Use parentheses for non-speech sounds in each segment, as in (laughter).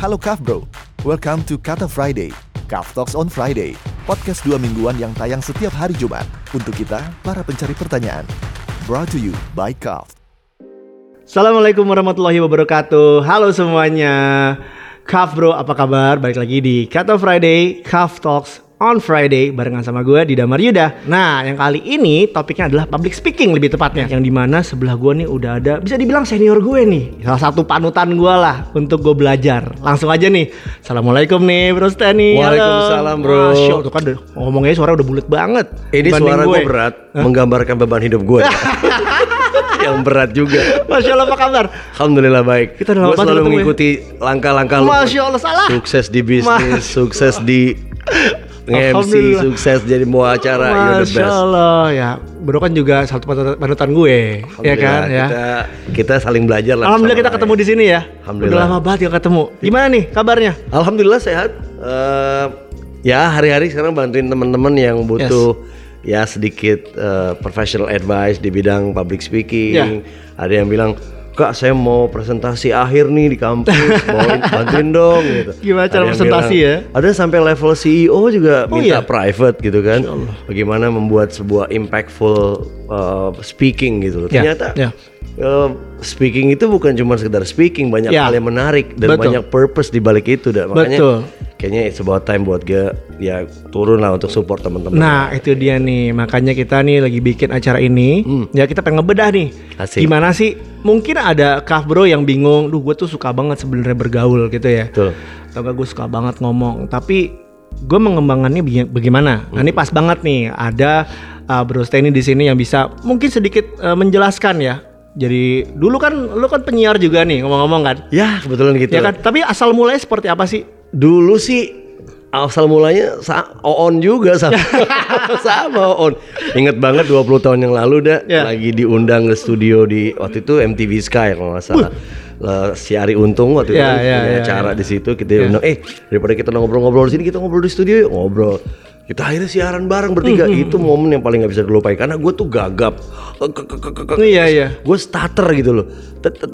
Halo Kaf Bro, welcome to Kata Friday, Kaf Talks on Friday, podcast dua mingguan yang tayang setiap hari Jumat untuk kita, para pencari pertanyaan. Brought to you by Kaf. Assalamualaikum warahmatullahi wabarakatuh. Halo semuanya. Kaf Bro, apa kabar? Balik lagi di Kata Friday, Kaf Talks on Friday barengan sama gue di Damar Yuda. Nah, yang kali ini topiknya adalah public speaking lebih tepatnya. Yang di mana sebelah gue nih udah ada bisa dibilang senior gue nih. Salah satu panutan gue lah untuk gue belajar. Langsung aja nih. Assalamualaikum nih Bro Stani. Halo. Waalaikumsalam, Bro. Masya Allah, tuh kan ngomongnya suara udah bulat banget. Ini suara gue berat, menggambarkan beban hidup gue. (laughs) yang berat juga. Masya Allah apa kabar? Alhamdulillah baik. Kita udah lama selalu ya. mengikuti langkah-langkah lu. Masya Allah salah. Sukses di bisnis, sukses di (laughs) MC, Alhamdulillah. sukses jadi mau acara, you're the Masya best. Allah ya Bro kan juga satu panutan gue ya kan ya Kita, kita saling belajar lah. Alhamdulillah kita ketemu di sini ya Alhamdulillah. Udah lama banget gak ketemu Gimana nih kabarnya? Alhamdulillah sehat. Eh, ya hari-hari sekarang bantuin teman-teman yang butuh ya sedikit eh, professional advice di bidang public speaking. Ya. Ada yang bilang Kak saya mau presentasi akhir nih di kampus, mau (laughs) bantuin dong gitu. Gimana cara presentasi ya? Ada sampai level CEO juga Oh, minta iya? private gitu kan. Bagaimana membuat sebuah impactful uh, speaking gitu. Ya, Ternyata ya. uh, speaking itu bukan cuma sekedar speaking, banyak Ya. hal yang menarik dan Betul. banyak purpose di balik itu dan makanya Betul. Kayaknya it's about time buat gue ya turun lah untuk support teman-teman. Nah itu dia nih Makanya kita nih lagi bikin acara ini Ya kita pengen ngebedah nih Hmm. Asik. Gimana sih Mungkin ada kaf bro yang bingung Duh gue tuh suka banget sebenarnya bergaul gitu ya Betul. Atau enggak gue suka banget ngomong Tapi gue mengembangkannya baga- bagaimana? Nah ini pas banget nih ada uh, Bro Steny di sini yang bisa mungkin sedikit uh, menjelaskan ya. Jadi dulu kan lu kan penyiar juga nih ngomong-ngomong kan? Ya kebetulan gitu. Ya kan? Tapi asal mulai seperti apa sih? Dulu sih asal mulanya sa Oon juga sama (laughs) sama Oon. Ingat banget 20 tahun yang lalu dah Ya. lagi diundang ke studio di waktu itu MTV Sky kalau nggak salah. Lah, si Ari Untung waktu itu Ya, kan ya, punya ya, acara ya. di situ kita undang eh daripada kita ngobrol-ngobrol di sini kita ngobrol di studio yuk ngobrol. Kita akhirnya siaran bareng bertiga Hmm, itu momen yang paling nggak bisa dilupain karena gue tuh gagap. Ke- Iya, iya. Gue starter gitu loh. Gitu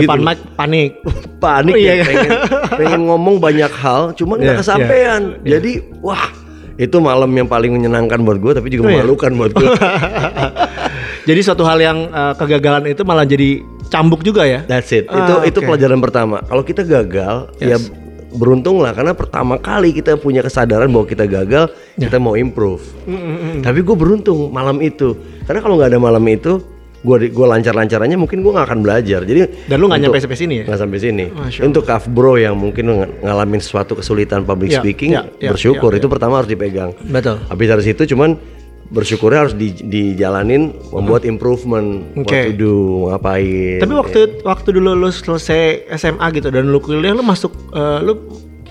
Depan loh mic panik. (laughs) panik Oh, iya, ya iya. pengen, pengen ngomong banyak hal cuman nggak Iya, kesampaian jadi wah itu malam yang paling menyenangkan buat gue tapi Oh, juga iya. memalukan buat gue (laughs) Jadi suatu hal yang uh, kegagalan itu malah jadi cambuk juga ya? that's it Ah, itu itu pelajaran pertama kalau kita gagal ya. Beruntung lah karena pertama kali kita punya kesadaran bahwa kita gagal Ya. kita mau improve. Mm, tapi gue beruntung malam itu. Karena kalau nggak ada malam itu gue gue lancar lancarannya mungkin gue nggak akan belajar. Jadi Dan lu nggak nyampe sampai sini ya? nggak sampai sini. Masya untuk kaf bro yang mungkin ng- ngalamin suatu kesulitan public Ya, speaking ya, ya, bersyukur. ya, itu pertama harus dipegang. Betul. habis dari situ cuman bersyukurnya harus di, dijalanin membuat improvement what Oke. to do ngapain Tapi waktu waktu dulu lu selesai SMA gitu dan lu kuliah lu masuk uh, lu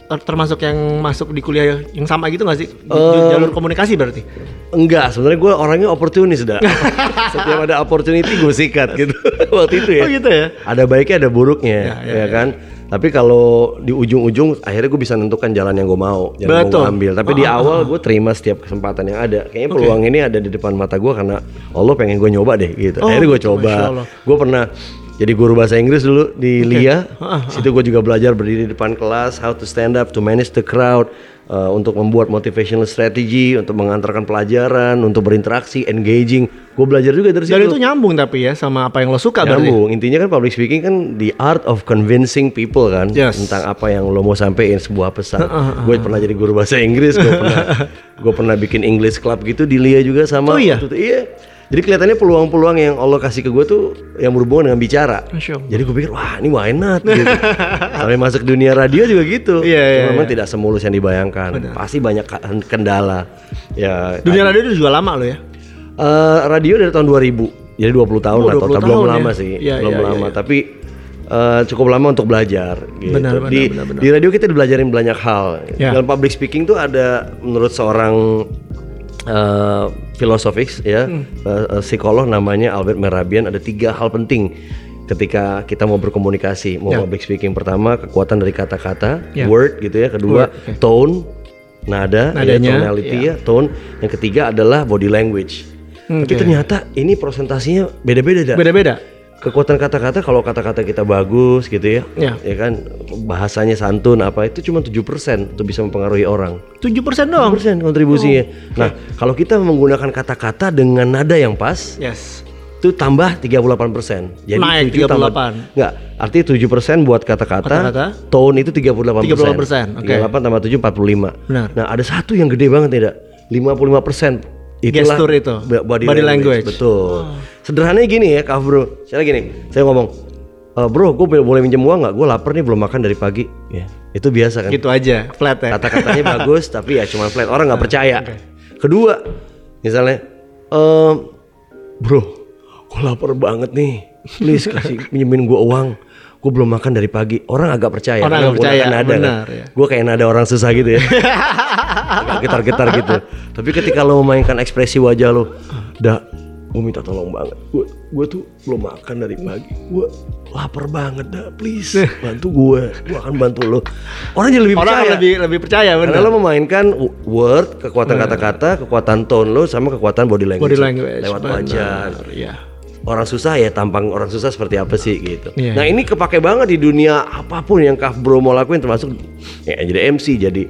ter- termasuk yang masuk di kuliah yang sama gitu gak sih? Di- di jalur komunikasi berarti? enggak sebenarnya gue orangnya oportunis dah (laughs) setiap ada opportunity gue sikat gitu (laughs) waktu itu ya Oh gitu ya? ada baiknya ada buruknya Ya, ya, ya, ya. Tapi kalau di ujung-ujung akhirnya gue bisa nentukan jalan yang gue mau jalan yang Betul. mau gue ambil tapi di Ah, awal gue terima setiap kesempatan yang ada. Kayaknya Oke. peluang ini ada di depan mata gue karena Allah pengen gue nyoba deh gitu. Oh, akhirnya gue coba. Gue pernah jadi guru bahasa Inggris dulu di LIA situ gue juga belajar berdiri di depan kelas how to stand up to manage the crowd uh, untuk membuat motivational strategy untuk mengantarkan pelajaran untuk berinteraksi engaging gue belajar juga dari situ Dan itu nyambung tapi ya sama apa yang lo suka berarti? Nyambung. Intinya kan public speaking kan the art of convincing people kan Yes. tentang apa yang lo mau sampein sebuah pesan. gue pernah jadi guru bahasa Inggris, gue pernah (laughs) gue pernah bikin English club gitu di Lia juga sama. Oh iya? itu. Iya. Jadi kelihatannya peluang-peluang yang Allah kasih ke gue tuh yang berhubungan dengan bicara. Jadi gue pikir wah ini why not gitu. (laughs) Sampai masuk dunia radio juga gitu. Iya, iya, Cuma memang iya. tidak semulus yang dibayangkan. Pasti banyak kendala. Ya. Dunia radio itu juga lama lo ya? Eh, radio dari tahun 2000 jadi 20 tahun Oh, lah 20 total belum tahun ya? lama sih Iya, belum iya, lama iya. tapi eh, cukup lama untuk belajar gitu. Benar, benar, di benar, benar. di radio kita dibelajarin banyak hal Ya. dalam public speaking tuh ada menurut seorang eh, filosofis ya Hmm. eh, psikolog namanya Albert Merabian ada tiga hal penting ketika kita mau berkomunikasi mau Ya. public speaking pertama kekuatan dari kata-kata Ya. word gitu ya kedua Word, oke. tone nada ya, Nadanya, tonality ya. ya tone yang ketiga adalah body language tapi Oke. ternyata ini presentasinya beda-beda. Beda-beda. Kekuatan kata-kata kalau kata-kata kita bagus gitu ya. Ya. Ya kan bahasanya santun apa itu cuma 7% untuk bisa mempengaruhi orang. 7% doang. 7% kontribusinya. Nah, kalau kita menggunakan kata-kata dengan nada yang pas Yes. itu tambah 38%. Jadi Naik 7 tambah 38. Enggak, artinya 7% buat kata-kata, tone itu 38%. 38%, oke. 38 tambah 7 45. Benar. Nah, ada satu yang gede banget tidak? 55%. Itulah Gestur itu. body, Body language. language. Oh. Sederhananya gini ya, Kak Bro. Saya gini, saya ngomong, "Eh, bro, gue boleh minjem uang nggak? Gue lapar nih, belum makan dari pagi. Ya, itu biasa kan. Gitu aja, flat ya. Kata-katanya (laughs) bagus, tapi ya cuma flat. Orang nggak percaya. Kedua, misalnya, ehm, bro, gue lapar banget nih. Please kasih (laughs) minjemin gue uang. Gue belum makan dari pagi. Orang agak percaya. Orang agak percaya, nada benar, kan. ya. Gue kayak nada orang susah gitu ya. (laughs) Getar-getar gitu. Tapi ketika lo memainkan ekspresi wajah lo, dah, gue minta tolong banget. Gue gue tuh belum makan dari pagi. Gue lapar banget dah. Please (laughs) bantu gue. Gue akan bantu lo. Orang jadi lebih Orang percaya. lebih lebih percaya benar. Karena lo memainkan word, kekuatan kata-kata, kekuatan tone lo sama kekuatan body language. Body language. Lewat wajah. Iya. Orang susah ya tampang orang susah seperti apa sih gitu. Iya, nah, ini kepake banget di dunia apa pun yang Kaf Bro mau lakuin termasuk ya jadi MC, jadi,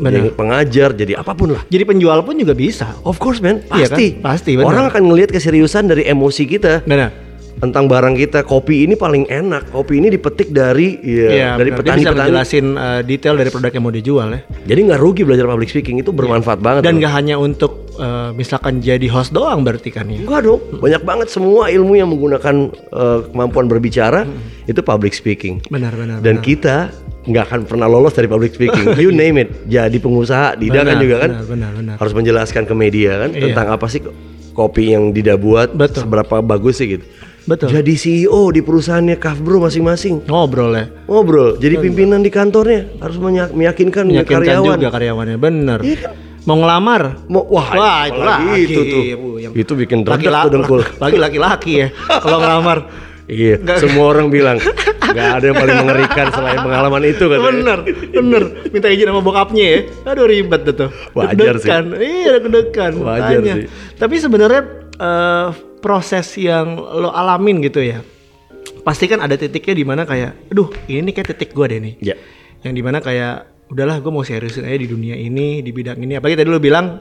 Benar. jadi pengajar, jadi apa pun lah. Jadi penjual pun juga bisa. Of course man, Iya kan? pasti. Pasti, benar. Orang akan ngelihat keseriusan dari emosi kita Benar. tentang barang kita. Kopi ini paling enak. Kopi ini dipetik dari ya, Iya, dari benar. Dia bisa petani-petani. menjelasin uh, detail dari produk yang mau dijual ya. Jadi nggak rugi belajar public speaking itu bermanfaat banget. Dan nggak hanya untuk uh, misalkan jadi host doang berarti kan ya. Enggak dong, banyak banget semua ilmu yang menggunakan eh, kemampuan berbicara itu public speaking. Benar benar. Dan benar. kita nggak akan pernah lolos dari public speaking. (laughs) You name it, jadi pengusaha, Dida kan Benar, juga kan benar, benar, benar. harus menjelaskan ke media kan Iya. tentang apa sih kopi yang Dida buat, Betul. seberapa bagus sih gitu. Betul. Jadi CEO di perusahaannya Kaf Bro masing-masing. Ngobrol ya. Ngobrol, jadi pimpinan di kantornya harus meyakinkan, Meyakinkan karyawan. juga karyawannya. Benar. Iya kan? Mau ngelamar. Mau, wah, Wah, itu lagi. itu tuh. Bu, yang- Itu bikin Laki tuh dengkul. (laughs) Lagi laki-laki ya. Kalau ngelamar. (laughs) Iya, semua orang bilang nggak ada yang paling mengerikan selain pengalaman itu kan. Bener, bener. Minta izin sama bokapnya ya. Aduh ribet deh tuh. Wajar sih. Iya, deg-degan. Wajar makanya. sih. Tapi sebenarnya eh, proses yang lo alamin gitu ya. Pasti kan ada titiknya di mana kayak, aduh ini nih kayak titik gue deh nih. Ya. Yang di mana kayak, udahlah gue mau seriusin aja di dunia ini, di bidang ini. Apalagi tadi lo bilang,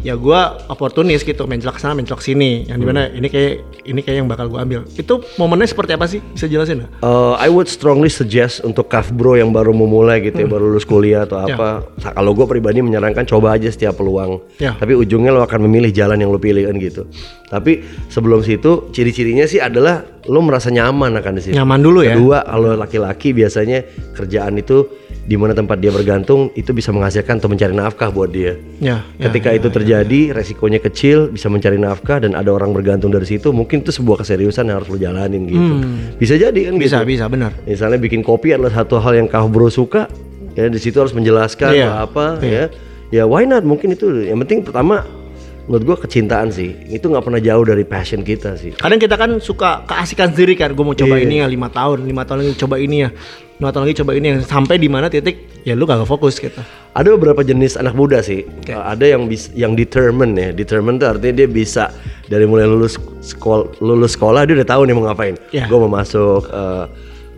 ya gue oportunis gitu, mencelak sana, mencelak sini. Yang di mana ini kayak, ini kayak yang bakal gue ambil. Itu momennya seperti apa sih? Bisa jelasin nggak? Uh, I would strongly suggest untuk Kaf Bro yang baru memulai gitu ya, baru lulus kuliah atau apa. Sa- Kalau gue pribadi menyarankan coba aja setiap peluang. Ya. Tapi ujungnya lo akan memilih jalan yang lo pilih kan gitu. Tapi sebelum situ ciri-cirinya sih adalah lo merasa nyaman akan di situ. Nyaman dulu ya. Kedua, kalau laki-laki biasanya kerjaan itu di mana tempat dia bergantung itu bisa menghasilkan atau mencari nafkah buat dia. Ya, ya, Ketika itu terjadi, resikonya kecil, bisa mencari nafkah dan ada orang bergantung dari situ, mungkin itu sebuah keseriusan yang harus lo jalanin gitu. Bisa jadi kan Hmm. Bisa, gitu. bisa, benar. Misalnya bikin kopi adalah satu hal yang kau bro suka, ya di situ harus menjelaskan Iya, apa ya. Ya why not? Mungkin itu. Yang penting pertama menurut gua kecintaan sih. Itu nggak pernah jauh dari passion kita sih. Kadang kita kan suka keasikan sendiri kan, gue mau coba Iya. ini ya lima tahun, lima tahun lagi coba ini ya, lima tahun lagi coba ini ya, sampai di mana titik ya lu gak fokus gitu. Ada beberapa jenis anak muda sih. Uh, Ada yang bis, yang determine ya. Determine itu artinya dia bisa dari mulai lulus sekolah lulus sekolah dia udah tahu nih mau ngapain. Iya. Gue mau masuk uh,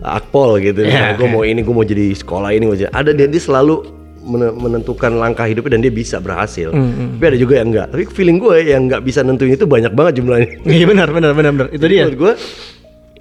akpol gitu. Iya, gue oke. mau ini, gue mau jadi sekolah ini. Gua jadi. Ada dia, dia selalu menentukan langkah hidupnya dan dia bisa berhasil. Hmm, Tapi ada juga yang enggak. Tapi feeling gue yang nggak bisa nentuin itu banyak banget jumlahnya. (laughs) Iya benar, benar, benar, benar. Itu dia. Menurut gue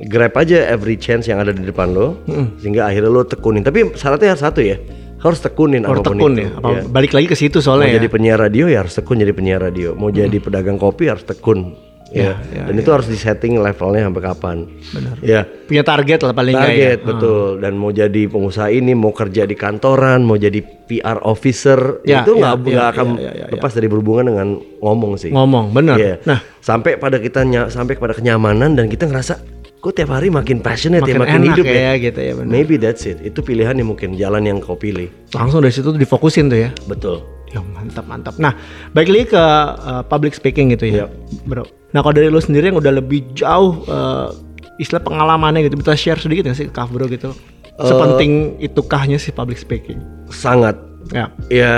grab aja every chance yang ada di depan lo, sehingga akhirnya lo tekunin. Tapi syaratnya harus satu ya, harus tekunin Harus apa pun tekun itu. ya. Apa, Iya. Balik lagi ke situ Mau soalnya ya. jadi penyiar radio ya harus tekun jadi penyiar radio. Mau jadi pedagang kopi harus tekun. Ya. ya, Dan itu harus disetting levelnya sampai kapan. Benar. Ya. Punya target lah paling nggak ya. Target betul. Dan mau jadi pengusaha ini, mau kerja di kantoran, mau jadi PR officer, Ya, itu ya, nggak ya, nggak akan ya, ya, ya, lepas dari berhubungan dengan ngomong sih. Ngomong, benar. Iya. Nah, sampai pada kita sampai pada kenyamanan dan kita ngerasa kok tiap hari makin passionate makin, ya, makin hidup ya, ya. gitu ya benar. Maybe that's it. Itu pilihan yang mungkin jalan yang kau pilih. Langsung dari situ tuh difokusin tuh ya. Betul. Ya mantap mantap. Nah, balik lagi ke uh, public speaking gitu ya, Iya. bro. Nah, kalau dari lu sendiri yang udah lebih jauh uh, istilah pengalamannya gitu, bisa share sedikit nggak sih ke Kaf bro gitu? Sepenting itukahnya sih public speaking? Sangat Ya, ya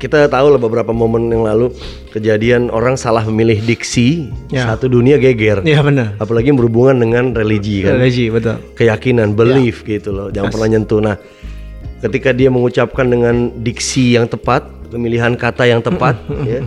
kita tahu lah beberapa momen yang lalu kejadian orang salah memilih diksi Ya. satu dunia geger. Iya benar. Apalagi berhubungan dengan religi kan, Religi betul. keyakinan, belief gitu loh. Jangan pernah nyentuh. Nah, ketika dia mengucapkan dengan diksi yang tepat, pemilihan kata yang tepat, (laughs) ya.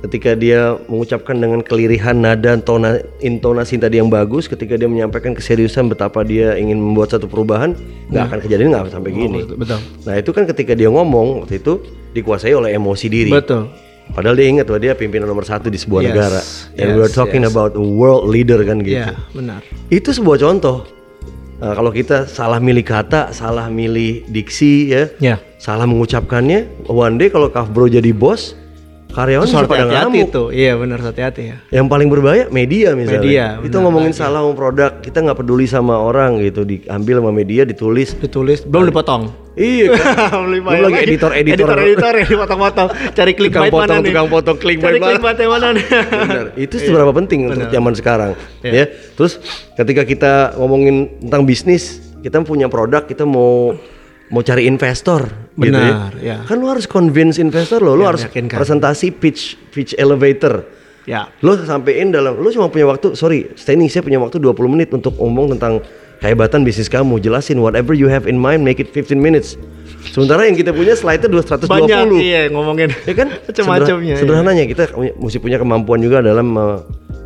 Ketika dia mengucapkan dengan kelirihan nada, tona, intonasi tadi yang bagus, ketika dia menyampaikan keseriusan betapa dia ingin membuat satu perubahan, nggak akan kejadian nggak sampai gini. Betul. Nah itu kan ketika dia ngomong waktu itu dikuasai oleh emosi diri. Betul. Padahal dia ingat bahwa dia pimpinan nomor satu di sebuah Yes, negara. And yes, we're talking yes. about a world leader kan gitu. Iya benar. Itu sebuah contoh. Nah, kalau kita salah milih kata, salah milih diksi ya, Ya. salah mengucapkannya, one day kalau Kaf Bro jadi bos, karyawan bisa harus pada ngamuk. itu. Iya benar hati-hati ya. Yang paling berbahaya media misalnya. Media, itu benar, ngomongin salah ngomong produk, kita nggak peduli sama orang gitu, diambil sama media, ditulis. Ditulis belum dipotong. Iya kan? (laughs) Belum Belum lagi editor-editor. editor yang dipotong-potong. Cari klik Tukang mana potong, nih? tukang potong clickbait Cari mana? yang mana nih? Benar. (laughs) Itu seberapa penting untuk zaman sekarang, Iya. ya. Terus ketika kita ngomongin tentang bisnis, kita punya produk, kita mau mau cari investor, gitu Benar, ya. ya. Kan lu harus convince investor lo, lu Ya, harus meyakinkan. presentasi pitch pitch elevator. Ya. Lo sampein dalam, lo cuma punya waktu, sorry, Steny, saya punya waktu 20 menit untuk ngomong tentang kehebatan bisnis kamu. Jelasin whatever you have in mind, make it 15 minutes. Sementara yang kita punya slide-nya 220. Banyak iya ngomongin. Ya kan? (laughs) Macam-macamnya. Iya. Sederhananya kita punya- mesti punya kemampuan juga dalam me-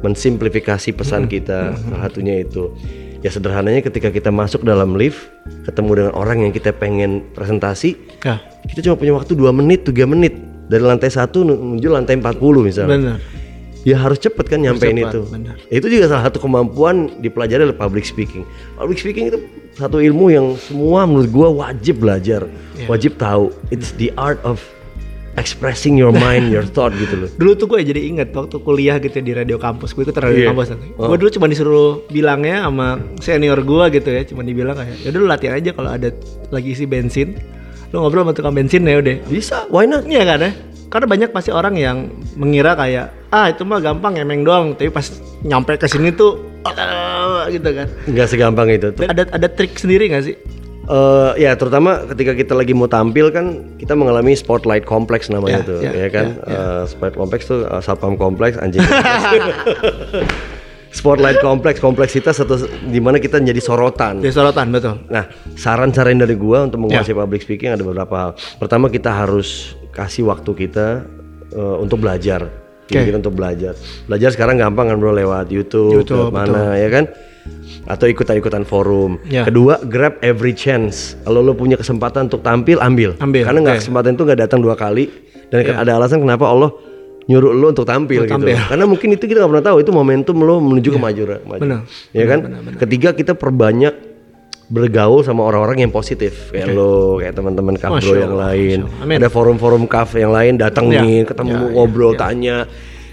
mensimplifikasi pesan kita. Salah satunya itu. Ya sederhananya ketika kita masuk dalam lift, ketemu dengan orang yang kita pengen presentasi, Ya. kita cuma punya waktu 2 menit, 3 menit dari lantai 1 menuju lantai 40 misalnya. Benar. Ya harus cepet kan nyampein itu. benar. Itu juga salah satu kemampuan dipelajari oleh public speaking. Public speaking itu satu ilmu yang semua menurut gua wajib belajar, Iya. wajib tahu. It's the art of expressing your mind, your thought gitu loh. Dulu tuh gue jadi inget waktu kuliah gitu ya di radio kampus. Gue ikut radio Iya. kampus nanti. Oh. Gue dulu cuma disuruh bilangnya sama senior gue gitu ya. Cuma dibilang kayak, ya lu latihan aja kalau ada lagi isi bensin. Lu ngobrol sama tukang bensin ya udah. Bisa, why not? Iya kan ya? Karena banyak pasti orang yang mengira kayak ah itu mah gampang emeng doang, tapi pas nyampe ke sini tuh ah, gitu kan. Nggak segampang itu. Tuh, Ada ada trik sendiri gak sih? eh, ya terutama ketika kita lagi mau tampil kan kita mengalami spotlight kompleks namanya Ya, tuh, ya, ya, kan? ya, Eh, spotlight kompleks tuh eh, satpam kompleks anjing. (laughs) spotlight kompleks kompleksitas atau di mana kita menjadi sorotan. Jadi sorotan betul. Nah, saran-saran dari gua untuk menguasai Ya. public speaking ada beberapa hal. Pertama kita harus kasih waktu kita eh, untuk belajar. Oke. Kita untuk belajar. Belajar sekarang gampang kan bro lewat YouTube, YouTube, lewat mana ya kan? Atau ikutan-ikutan forum. Ya. Kedua, grab every chance. Kalau lo punya kesempatan untuk tampil, ambil. Ambil, Karena nggak oke. kesempatan itu nggak datang dua kali. Dan Ya. ada alasan kenapa Allah nyuruh lo untuk tampil Untuk gitu. tampil. Karena mungkin itu kita nggak pernah tahu. Itu momentum lo menuju ke maju. maju. Benar. Ya kan? Ketiga kita perbanyak bergaul sama orang-orang yang positif. Kayak lo kayak teman-teman kaf Masya bro yang Allah, lain. Amin. ada forum-forum kaf yang lain datang Ya, nih ketemu ya, ya, ngobrol ya. tanya.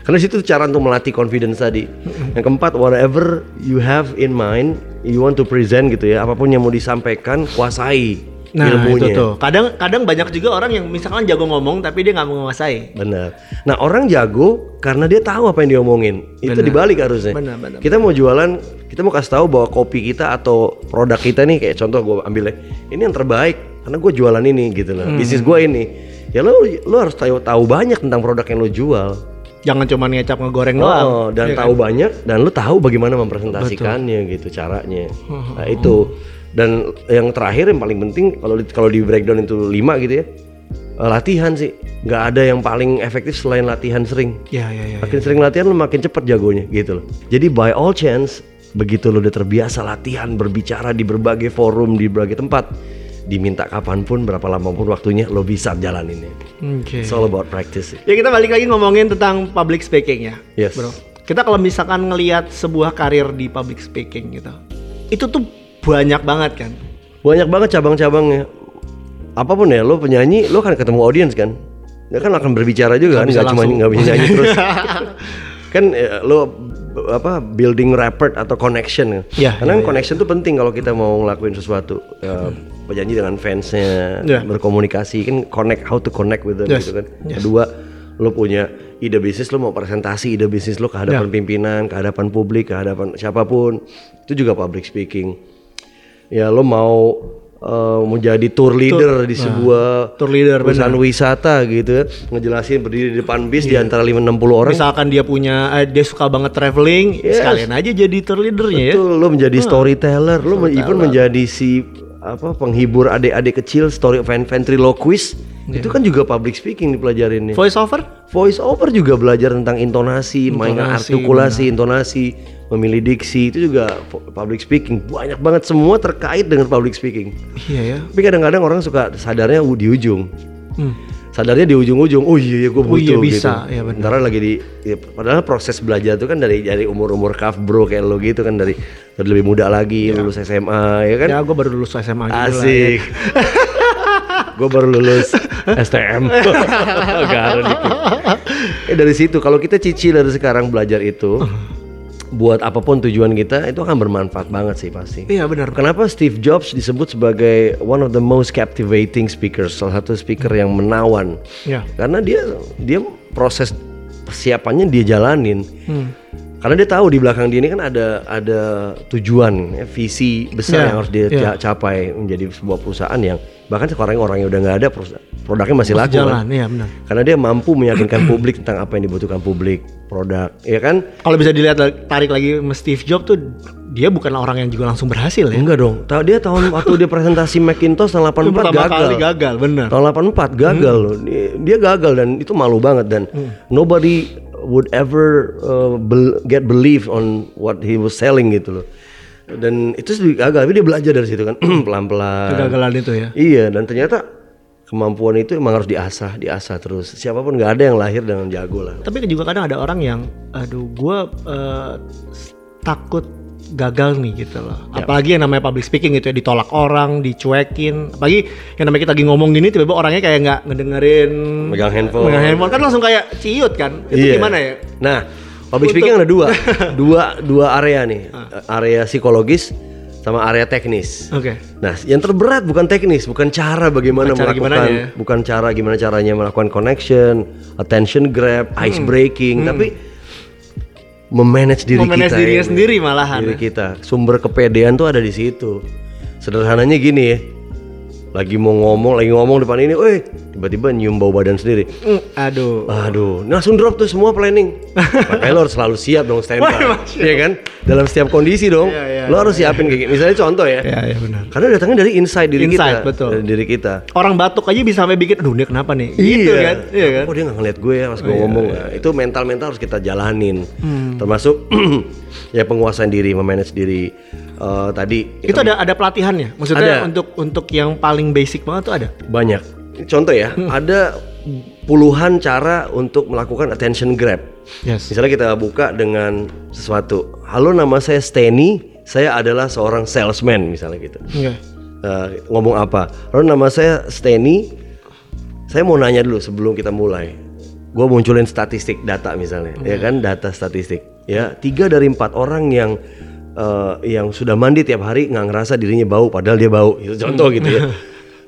Karena situ cara untuk melatih confidence tadi. Yang keempat whatever you have in mind you want to present gitu ya. Apa pun yang mau disampaikan kuasai Nah ilmunya itu tuh. Kadang kadang banyak juga orang yang misalkan jago ngomong tapi dia nggak menguasai. Benar. Nah orang jago karena dia tahu apa yang diomongin. Itu Benar. dibalik harusnya. Benar, benar, kita mau jualan, kita mau kasih tahu bahwa kopi kita atau produk kita nih kayak contoh gue ambil ya, ini yang terbaik karena gue jualan ini gitu loh. Hmm. Bisnis gue ini. Ya lo lo harus tahu tahu banyak tentang produk yang lo jual. Jangan cuma ngecap ngegoreng doang. Oh, dan Iya kan? tahu banyak dan lo tahu bagaimana mempresentasikannya gitu caranya. Nah, itu. Dan yang terakhir yang paling penting kalau di, kalau di breakdown itu lima gitu ya. eh, latihan sih. nggak ada yang paling efektif selain latihan sering. Iya iya iya. Makin sering latihan lo makin cepat jagonya gitu loh. Jadi by all chance begitu lo udah terbiasa latihan berbicara di berbagai forum di berbagai tempat diminta kapan pun berapa lama pun waktunya lo bisa jalaninnya. Oke. It's all about practice. Ya kita balik lagi ngomongin tentang public speaking ya, Yes. bro. Kita kalau misalkan ngelihat sebuah karir di public speaking gitu, itu tuh banyak banget kan. Banyak banget cabang-cabangnya. Apa pun ya lo penyanyi lo kan ketemu audiens kan. Dia kan akan berbicara juga kan bisa nggak cuma nggak bisa nyanyi terus. (laughs) kan ya, lo apa building rapport atau connection kan. Ya, Karena ya, kan ya. connection tuh penting kalau kita mau ngelakuin sesuatu. Ya, penyanyi dengan fansnya Ya. berkomunikasi kan connect how to connect with them Yes, gitu kan. yes. Kedua lo punya ide bisnis lo mau presentasi ide bisnis lo ke hadapan Ya. pimpinan, ke hadapan publik, ke hadapan siapa pun. Itu juga public speaking. Ya lo mau eh, menjadi tour leader di sebuah tour leader, perusahaan wisata gitu ya, ngejelasin berdiri di depan bis di antara 560 orang. Misalkan dia punya eh, dia suka banget traveling, Yes. sekalian aja jadi tour leadernya ya. Betul, lo menjadi storyteller, lo even menjadi si apa penghibur adik-adik kecil, story ven- ventriloquist. Iya. Itu kan juga public speaking dipelajarin nih. Voice over? Voice over juga belajar tentang intonasi, mainan Intonasi, artikulasi, intonasi, memilih diksi itu juga public speaking. Banyak banget semua terkait dengan public speaking. Iya ya. Tapi kadang-kadang orang suka sadarnya di ujung. Hmm. Sadarnya di ujung-ujung. Oh iya, iya gue butuh iya, gitu. bisa. Iya, benar. Ntar lagi di ya, padahal proses belajar itu kan dari dari umur-umur kaf bro kayak lo gitu kan dari, dari lebih muda lagi, lulus SMA ya kan. Ya gue baru lulus SMA juga lah ya. Asik. (laughs) gue baru lulus STM. (laughs) Dikit. Eh dari situ kalau kita cicil dari sekarang belajar itu buat apa pun tujuan kita itu akan bermanfaat banget sih pasti. Iya benar. Kenapa Steve Jobs disebut sebagai one of the most captivating speakers, salah satu speaker yang menawan? Ya. Karena dia dia proses persiapannya dia jalanin. Hmm. Karena dia tahu di belakang dia ini kan ada ada tujuan, ya, visi besar Ya, yang harus dia ca- capai menjadi sebuah perusahaan yang bahkan sekarang orang yang udah nggak ada produknya masih, laku kan. Jalan, iya benar. Karena dia mampu meyakinkan publik tentang apa yang dibutuhkan publik, produk, ya kan? Kalau bisa dilihat tarik lagi sama Steve Jobs tuh dia bukanlah orang yang juga langsung berhasil ya. Enggak dong. Tahu dia tahun (laughs) waktu dia presentasi Macintosh tahun 84 Pertama gagal. kali gagal, benar. Tahun 84 gagal loh. Dia, dia gagal dan itu malu banget dan nobody would ever uh, bel- get believe on what he was selling gitu loh. Dan itu sih gagal, tapi dia belajar dari situ kan (clears throat) pelan-pelan. Kegagalan itu ya. Iya, dan ternyata kemampuan itu emang harus diasah, diasah terus. Siapa pun nggak ada yang lahir dengan jago lah. Tapi juga kadang ada orang yang aduh gua eh, takut gagal nih gitu loh. Ya. Apalagi yang namanya public speaking gitu ya ditolak orang, dicuekin. Apalagi yang namanya kita lagi ngomong gini tiba-tiba orangnya kayak nggak ngedengerin Megang handphone. Megang handphone kan langsung kayak ciut kan. Itu Iya. gimana ya? Nah, public Untuk- speaking ada dua, (laughs) dua, dua area nih, area psikologis sama area teknis. Oke. Nah, yang terberat bukan teknis, bukan cara bagaimana Bukan cara melakukan, ya? bukan cara gimana caranya melakukan connection, attention grab, ice breaking, tapi memanage diri. Memanage kita. dirinya ini. sendiri malahan. Diri kita. Sumber kepedean tuh ada di situ. Sederhananya gini ya. Lagi mau ngomong, lagi ngomong depan ini, eh tiba-tiba nyium bau badan sendiri. Mm, aduh. Aduh, nah, langsung drop tuh semua planning. Makanya lo harus selalu siap dong standby. (laughs) Iya kan? Dalam setiap kondisi dong. Iya, iya, lo harus siapin kayak gini. Misalnya contoh ya. Ya, ya benar. Karena datangnya dari inside diri Inside, kita. betul. Dari diri kita. Orang batuk aja bisa sampai bikin, aduh dia kenapa nih? Gitu kan? Iya kan? Oh dia nggak ngeliat gue ya pas gue ngomong. Nah, itu mental-mental harus kita jalanin. Hmm. Termasuk (clears throat) ya penguasaan diri, memanage diri. Eh, tadi Itu ada ada pelatihannya. Maksudnya Ada. untuk untuk yang paling basic banget tuh ada. banyak. Contoh ya, Hmm. ada puluhan cara untuk melakukan attention grab. Yes. Misalnya kita buka dengan sesuatu. Halo, nama saya Steny. Saya adalah seorang salesman misalnya gitu. Oke. Eh, ngomong apa? Halo, nama saya Steny. Saya mau nanya dulu sebelum kita mulai. Gue munculin statistik data misalnya, ya kan data statistik. Ya tiga dari empat orang yang eh, yang sudah mandi tiap hari nggak ngerasa dirinya bau, padahal dia bau. Itu contoh gitu ya. (laughs)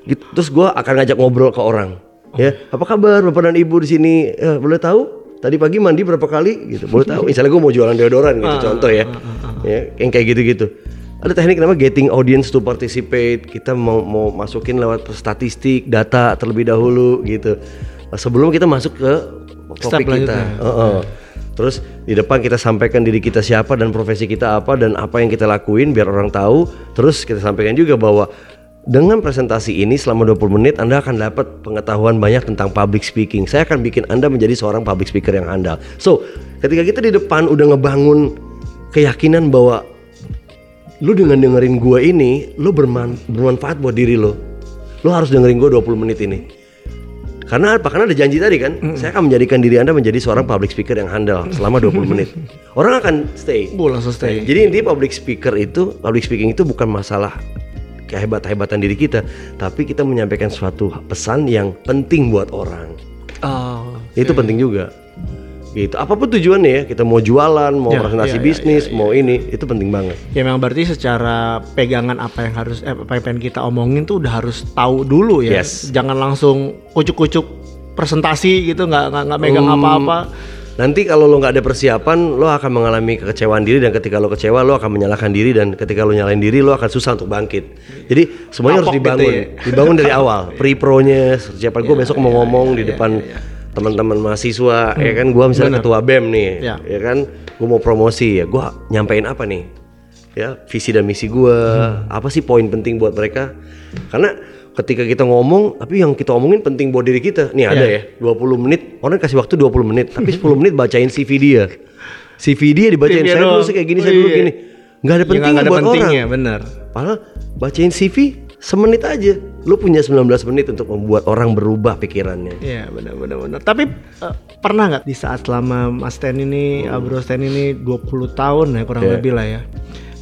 Gitu, Terus gue akan ngajak ngobrol ke orang. Ya, apa kabar bapak dan ibu di sini? Eh, boleh tahu? Tadi pagi mandi berapa kali? Gitu. Boleh tahu? Misalnya gue mau jualan deodoran gitu, contoh ya. Ya, yang kayak gitu-gitu. Ada teknik namanya getting audience to participate. Kita mau mau masukin lewat statistik, data terlebih dahulu gitu. Sebelum kita masuk ke Step topik kita. Heeh. Terus di depan kita sampaikan diri kita siapa dan profesi kita apa dan apa yang kita lakuin biar orang tahu. Terus kita sampaikan juga bahwa dengan presentasi ini selama 20 menit Anda akan dapat pengetahuan banyak tentang public speaking. Saya akan bikin Anda menjadi seorang public speaker yang andal. So, ketika kita di depan udah ngebangun keyakinan bahwa lu dengan dengerin gua ini, lu berman- bermanfaat buat diri lo. Lu harus dengerin gua 20 menit ini. Karena apa? Karena ada janji tadi kan, saya akan menjadikan diri Anda menjadi seorang public speaker yang handal selama 20 (laughs) menit. Orang akan stay. Langsung stay. Jadi intinya public speaker itu, public speaking itu bukan masalah kehebat-hebatan diri kita, tapi kita menyampaikan suatu pesan yang penting buat orang. Oh. Itu penting juga. Gitu. Apa pun tujuannya ya, kita mau jualan, mau Ya, presentasi ya, ya, bisnis, mau ini, itu penting banget. Ya memang berarti secara pegangan apa yang harus eh, apa yang pengen kita omongin tuh udah harus tahu dulu ya. Yes. Jangan langsung kucuk-kucuk presentasi gitu nggak nggak megang Hmm. apa-apa. Nanti kalau lo nggak ada persiapan, lo akan mengalami kekecewaan diri dan ketika lo kecewa, lo akan menyalahkan diri dan ketika lo nyalain diri, lo akan susah untuk bangkit. Jadi semuanya harus Kapok gitu dibangun, ya. dibangun dari (laughs) awal. Pre-pronya, siapa gue besok mau ngomong di depan teman-teman mahasiswa, ya kan? Gue misalnya ketua bem nih, Ya. ya kan? Gue mau promosi, ya gue nyampein apa nih? Ya visi dan misi gue, apa sih poin penting buat mereka? Karena ketika kita ngomong, tapi yang kita omongin penting buat diri kita. Nih ada ya, 20 menit, orang kasih waktu 20 menit, tapi (laughs) 10 menit bacain CV dia. CV dia dibacain, CV saya dulu kayak gini, Oh, saya dulu iya. gini. Nggak ada Ya, pentingnya nggak ada buat orang. pentingnya, benar. Padahal bacain CV semenit aja. Lu punya 19 menit untuk membuat orang berubah pikirannya. Iya benar benar benar. Tapi eh, pernah nggak di saat selama Mas Ten ini, Abro Ten ini 20 tahun ya kurang Iya. lebih lah ya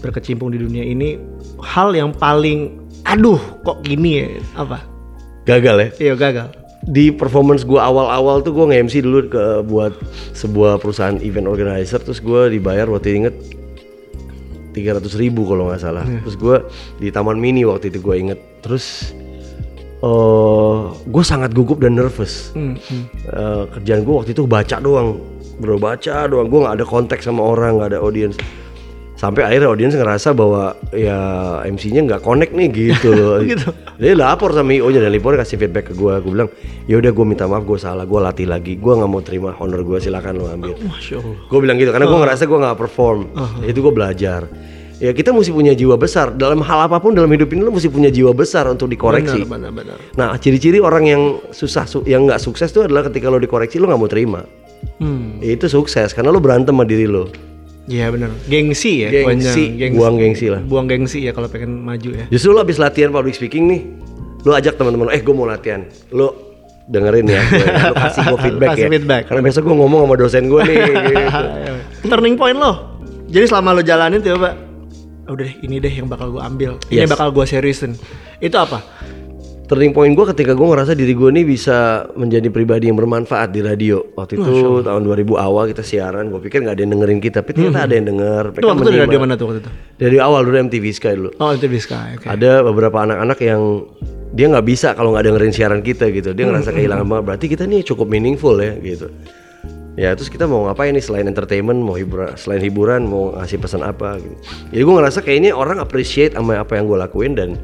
berkecimpung di dunia ini, hal yang paling aduh kok gini ya apa? Gagal ya. Iya gagal. Di performance gua awal-awal tuh gua nge-MC dulu ke buat sebuah perusahaan event organizer terus gua dibayar waktu itu inget 300 ribu kalau nggak salah. Terus gua di Taman Mini waktu itu gua inget. Terus eh gue sangat gugup dan nervous. Hmm, hmm. Eh, kerjaan gue waktu itu baca doang bro baca doang gue nggak ada konteks sama orang nggak ada audiens sampai akhirnya audiens ngerasa bahwa ya MC-nya nggak connect nih gitu loh (laughs) Gitu. dia lapor sama IO nya dan IO kasih feedback ke gue gue bilang ya udah gue minta maaf gue salah gue latih lagi gue nggak mau terima honor gue silakan lo ambil Allah. gue bilang gitu karena gue ngerasa gue nggak perform itu gue belajar ya kita mesti punya jiwa besar dalam hal apa pun dalam hidup ini lo mesti punya jiwa besar untuk dikoreksi Benar benar benar. Nah, ciri-ciri orang yang susah, su- yang nggak sukses itu adalah ketika lo dikoreksi lo nggak mau terima. Hmm. Itu sukses karena lo berantem sama diri lo. Iya benar. Gengsi ya. Gengsi, pokoknya. buang gengsi lah. Buang gengsi ya kalau pengen maju ya. Justru lo habis latihan public speaking nih, lo ajak teman-teman eh gue mau latihan. Lo dengerin ya, gue, lo kasih gue (laughs) feedback Kasih ya. feedback. Karena besok gue ngomong sama dosen gue nih. (laughs) gitu. Turning point lo. Jadi selama lo jalanin tuh Pak, udah deh ini deh yang bakal gue ambil. Ini Yes. bakal gue seriusin. Itu apa? Turning point gue ketika gue ngerasa diri gue nih bisa menjadi pribadi yang bermanfaat di radio. Waktu itu tahun 2000 awal kita siaran, gue pikir nggak ada yang dengerin kita, tapi ternyata ada yang denger. Hmm. Itu waktu itu di radio mana tuh waktu itu? Dari awal dulu MTV Sky dulu. Oh itu Sky. Oke. ada beberapa anak-anak yang dia nggak bisa kalau nggak dengerin siaran kita gitu dia ngerasa kehilangan banget berarti kita nih cukup meaningful ya gitu ya terus kita mau ngapain nih selain entertainment mau hiburan selain hiburan mau ngasih pesan apa gitu jadi gue ngerasa kayaknya orang appreciate sama apa yang gue lakuin dan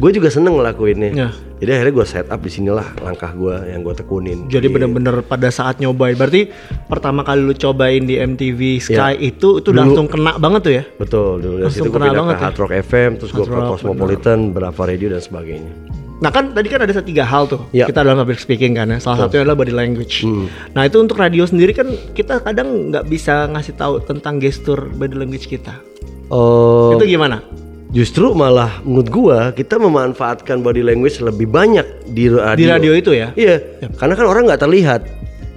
gue juga seneng ngelakuinnya Ya. jadi akhirnya gue set up di sinilah langkah gue yang gue tekunin Jadi bener-bener pada saat nyobain. Berarti pertama kali lu cobain di MTV Sky itu itu langsung kena banget tuh ya? betul dulu dari Langsung situ gue kena pindah banget ke ya. Hard Rock FM terus gue ke Cosmopolitan Brava Radio dan sebagainya Nah kan tadi kan ada tiga hal tuh Ya. kita dalam public speaking kan ya. Salah satunya adalah body language. Nah itu untuk radio sendiri kan kita kadang nggak bisa ngasih tahu tentang gestur body language kita. Oh, Itu gimana? Justru malah menurut gua kita memanfaatkan body language lebih banyak di radio. Di radio itu ya? Iya. Karena kan orang nggak terlihat,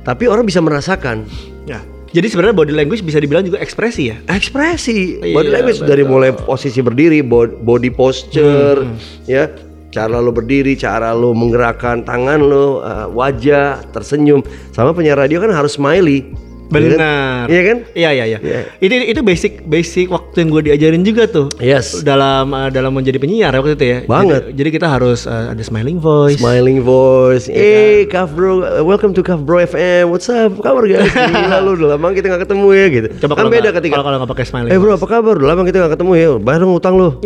tapi orang bisa merasakan Ya. Jadi sebenarnya body language bisa dibilang juga ekspresi ya. ekspresi. Iya, body language betul. dari mulai posisi berdiri, bo- body posture, Hmm. ya, cara lo berdiri, cara lo menggerakkan tangan lo, uh, wajah, tersenyum. Sama penyiar radio kan harus smiley. Benar. Iya kan? Iya iya iya. Iya. Itu itu basic basic waktu yang gue diajarin juga tuh. Yes. Dalam uh, dalam menjadi penyiar waktu itu ya. Banget. Jadi, jadi kita harus uh, ada smiling voice. Smiling voice, Iya hey Kaf bro, welcome to Kaf bro FM, what's up, apa kabar guys? (laughs) Gila lu, udah lama kita gak ketemu ya gitu Coba Kan beda ketika, kalau kalau nggak pakai smiling. eh bro apa kabar, udah lama kita gak ketemu ya, bayar utang lu (laughs)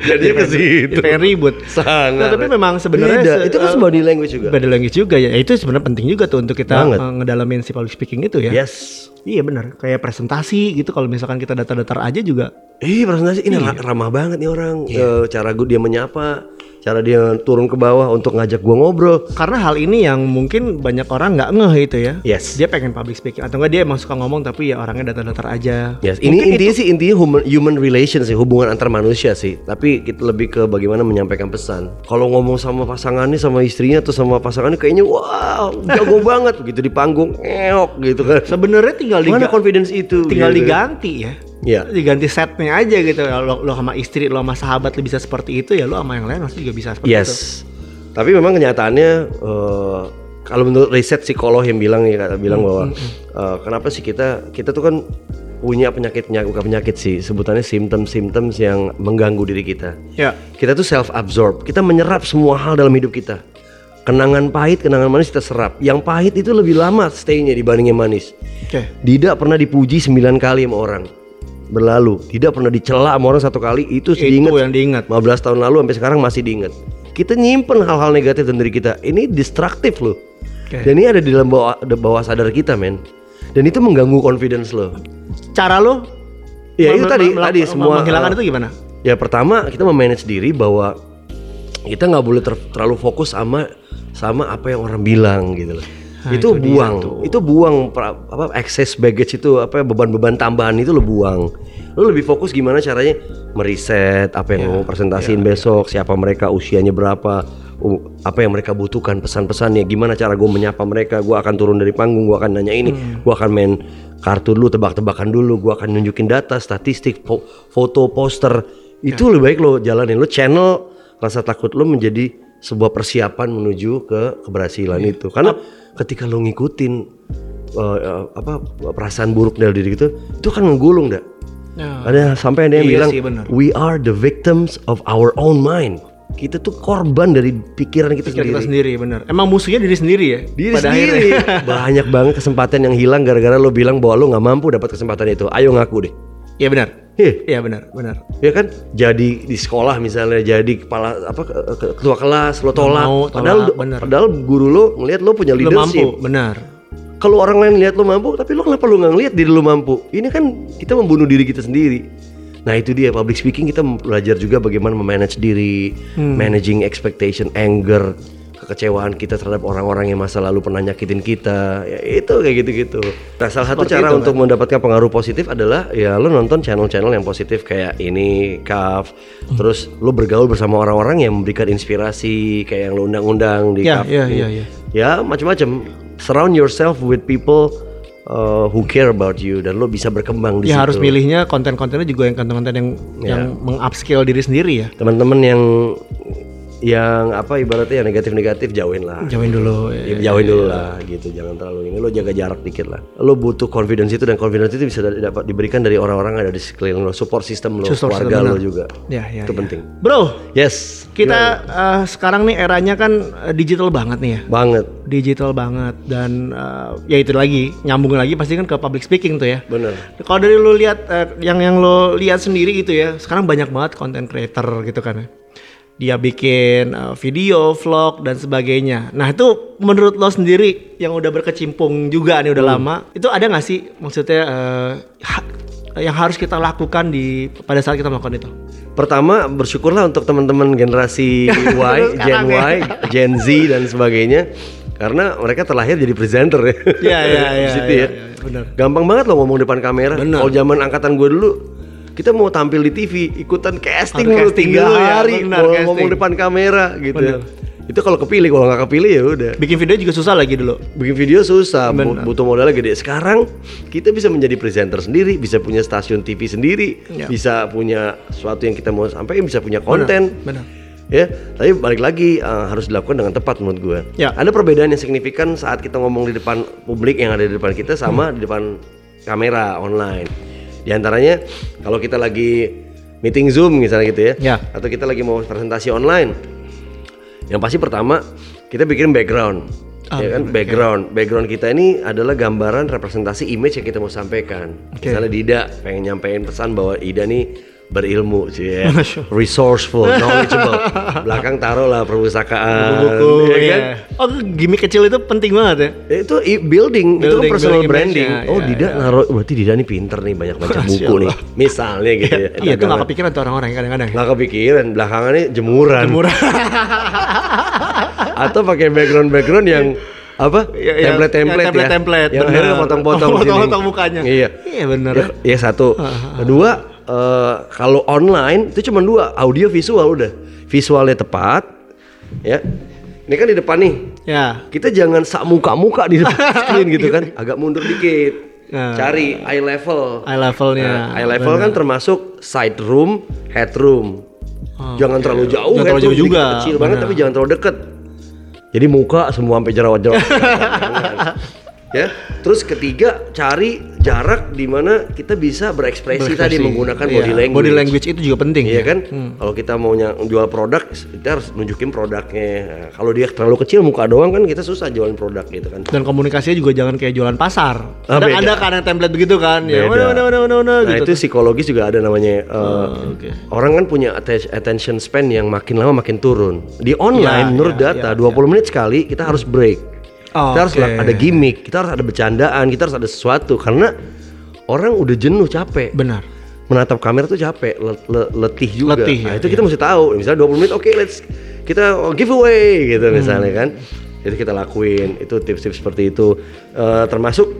Jadi ke situ Jadi pengen ribut. Sangat Nah, tapi memang sebenarnya Beda. se- Itu kan uh, body language juga Body language juga ya. Itu sebenarnya penting juga tuh untuk kita Banget. ngedalamin si public speaking itu ya. Yes Iya benar. Kayak presentasi gitu kalau misalkan kita datar-datar aja juga. Ih presentasi ini Iya. ra- ramah banget nih orang Eh, Cara gue dia menyapa Cara dia turun ke bawah untuk ngajak gua ngobrol Karena hal ini yang mungkin banyak orang nggak ngeh itu ya. Yes Dia pengen public speaking atau enggak dia emang suka ngomong tapi ya orangnya datar-datar aja. Yes, ini intinya sih intinya human, human relations sih, hubungan antar manusia sih. Tapi kita lebih ke bagaimana menyampaikan pesan. Kalau ngomong sama pasangannya, sama istrinya atau sama pasangannya kayaknya wow, jago (laughs) banget begitu di panggung, eok gitu kan. Sebenarnya tinggal Mana diga- confidence itu? tinggal gitu. diganti ya. Iya. Diganti setnya aja gitu. Lo, lo sama istri, lo sama sahabat lo bisa seperti itu ya lo sama yang lain pasti juga bisa seperti itu. Yes. Tapi memang kenyataannya eh, kalau menurut riset psikolog yang bilang ya kata bilang bahwa eh, kenapa sih kita kita tuh kan punya penyakit penyakit bukan penyakit sih sebutannya symptom-symptoms yang mengganggu diri kita. Ya. Kita tuh self absorb. Kita menyerap semua hal dalam hidup kita. kenangan pahit, kenangan manis kita serap. Yang pahit itu lebih lama stay-nya dibanding yang manis. Oke. Dida pernah dipuji 9 kali sama orang berlalu. Dida pernah dicela sama orang satu kali itu Itu diinget yang diingat. 15 tahun lalu sampai sekarang masih diinget. Kita nyimpen hal-hal negatif diri kita. Ini destruktif loh. Oke. Dan ini ada di dalam bawah, bawah sadar kita, men. Dan itu mengganggu confidence lo. Cara lo Ya itu tadi, tadi semua menghilangkan uh, itu gimana? Ya pertama kita memanage diri bahwa kita nggak boleh ter- terlalu fokus sama sama apa yang orang bilang gitu loh. Nah, itu, itu buang, tuh. itu buang apa excess baggage itu apa beban-beban tambahan itu lo buang. Lo lebih fokus gimana caranya meriset apa yang mau presentasiin besok, siapa mereka, usianya berapa, apa yang mereka butuhkan, pesan-pesannya, gimana cara gue menyapa mereka, gue akan turun dari panggung, gue akan nanya ini, gue akan main kartu dulu, tebak-tebakan dulu, gue akan nunjukin data, statistik, fo- foto, poster, itu lebih baik lo jalanin, lo channel rasa takut lo menjadi sebuah persiapan menuju ke keberhasilan itu, karena ketika lo ngikutin uh, uh, apa perasaan buruk dari diri itu, itu kan menggulung dak. Nah, Ada sampai ada yang Iya bilang sih, we are the victims of our own mind. Kita tuh korban dari pikiran kita pikiran kita sendiri. sendiri benar. Emang musuhnya diri sendiri ya. Diri pada sendiri. akhirnya. (laughs) (laughs) Banyak banget kesempatan yang hilang gara-gara lo bilang bahwa lo nggak mampu dapat kesempatan itu. Ayo ngaku deh. Iya benar. Iya. Iya benar, benar. Ya kan jadi di sekolah misalnya jadi kepala apa ke- ke- ketua kelas lo tolak. mau, tolak, padahal bener. padahal guru lo ngelihat lo punya Lo leadership. mampu, benar. Kalau orang lain lihat lo mampu, tapi lo kenapa lo nggak ngeliat diri lo mampu? Ini kan kita membunuh diri kita sendiri. Nah itu dia public speaking kita belajar juga bagaimana memanage diri, managing expectation, anger, kekecewaan kita terhadap orang-orang yang masa lalu pernah nyakitin kita. Ya itu kayak gitu-gitu. Nah salah satu Seperti cara itu, untuk mendapatkan pengaruh positif adalah ya lo nonton channel-channel yang positif kayak ini, CAF, terus lo bergaul bersama orang-orang yang memberikan inspirasi kayak yang lo undang-undang di CAF. iya, ini. iya, iya. Ya macam-macam. Surround yourself with people uh, who care about you dan lo bisa berkembang di Ya situ. harus milihnya konten-kontennya juga yang konten-konten yang Ya. yang mengupscale diri sendiri ya. Teman-teman yang yang apa ibaratnya yang negatif-negatif jauhin lah. Jauhin dulu. Ya, Ya. jauhin dulu lah gitu, jangan terlalu ini. Lo jaga jarak dikit lah. Lo butuh confidence itu dan confidence itu bisa da- dapat diberikan dari orang-orang yang ada di sekeliling lo, support system lo, Support keluarga system, lo benar. juga. Ya, ya, itu ya. penting. Bro, Yes. kita eh, sekarang nih eranya kan eh, digital banget nih ya. banget, Digital banget dan eh, ya itu lagi nyambung lagi pasti kan ke public speaking tuh ya. bener. Kalau dari lu lihat eh, yang yang lo lihat sendiri gitu ya, sekarang banyak banget content creator gitu kan. ya. Dia bikin eh, video, vlog dan sebagainya. Nah itu menurut lo sendiri yang udah berkecimpung juga nih udah lama, itu ada nggak sih maksudnya eh, ha- yang harus kita lakukan di pada saat kita melakukan itu? Pertama bersyukurlah untuk teman-teman generasi (laughs) Y, Gen ya. Y, Gen Z dan sebagainya karena mereka terlahir jadi presenter ya. Iya iya (laughs) iya. situ iya, ya. iya, benar. Gampang banget loh ngomong depan kamera. Kalau zaman angkatan gue dulu kita mau tampil di TV, ikutan casting dulu tiga ya, hari bener, mau casting. ngomong depan kamera gitu. ya. Bener. Itu kalau kepilih, kalau nggak kepilih ya udah. Bikin video juga susah lagi dulu. Bikin video susah, Bener. butuh modalnya gede. Sekarang kita bisa menjadi presenter sendiri, bisa punya stasiun TV sendiri, Ya. bisa punya sesuatu yang kita mau sampaikan, bisa punya konten. Benar. Ya, tapi balik lagi uh, harus dilakukan dengan tepat menurut gue. Ya. Ada perbedaan yang signifikan saat kita ngomong di depan publik yang ada di depan kita sama di depan kamera online. Di antaranya kalau kita lagi meeting Zoom misalnya gitu ya, Ya. atau kita lagi mau presentasi online. Yang pasti pertama kita bikin background. Ah, ya kan background background kita ini adalah gambaran representasi image yang kita mau sampaikan Oke. misalnya Dida pengen nyampein pesan bahwa Ida nih berilmu sih ya resourceful (laughs) knowledgeable belakang taruh lah perpustakaan Buku, ya iya. kan Oh, gimmick kecil itu penting banget ya. Ya, itu i- building, itu kan Building, personal building branding. image-nya, Oh, iya, Dida iya. naruh berarti Dida nih pinter nih banyak baca buku nih. Misalnya gitu ya. Iya, itu nggak Dagangan. kepikiran tuh orang-orang kadang-kadang. Nggak kepikiran, belakangannya jemuran. Murah. (laughs) Atau pakai background-background yang apa? Iya, iya. template-template Yang ya. template-template, Yang akhirnya benar. potong-potong Oh, sini. potong-potong mukanya. Iya. Iya, benar. Ya, ya satu. Kedua, eh, kalau online itu cuma dua, audio visual udah. Visualnya tepat, ya. Ini kan di depan nih. Ya. Kita jangan sak muka-muka di depan (laughs) screen gitu kan. Agak mundur dikit. Nah. Cari eye level. Eye levelnya. Nah, eye level kan termasuk side room, head room. Oh, jangan terlalu jauh, Jangan terlalu jauh juga, kecil banget benar. tapi jangan terlalu deket. Jadi muka semua sampai jerawat-jerawat. Jangan. (laughs) ya. Terus ketiga cari jarak di mana kita bisa berekspresi, tadi Berekspresi. menggunakan Iya, body language. Body language itu juga penting. Iya ya? kan? Kalau kita mau jual produk, kita harus nunjukin produknya. Nah, kalau dia terlalu kecil muka doang kan kita susah jualin produk gitu kan. Dan komunikasinya juga jangan kayak jualan pasar. Ah, ada, beda. ada kan yang template begitu kan? Ya, Beda. mana, mana, mana, mana, mana, Nah gitu. itu psikologis juga ada namanya. uh, Oh, oke. Orang kan punya atten- attention span yang makin lama makin turun. Di online menurut iya, data iya, 20 menit sekali kita harus break. Oh, kita harus ada gimmick, kita harus ada bercandaan, kita harus ada sesuatu karena orang udah jenuh capek. Benar. menatap kamera tuh capek, le- le- letih juga. Letih, nah, ya, itu kita mesti tahu. Misalnya 20 menit, oke, let's kita giveaway gitu Hmm. misalnya kan. Itu kita lakuin. Itu tips-tips seperti itu. Eh, termasuk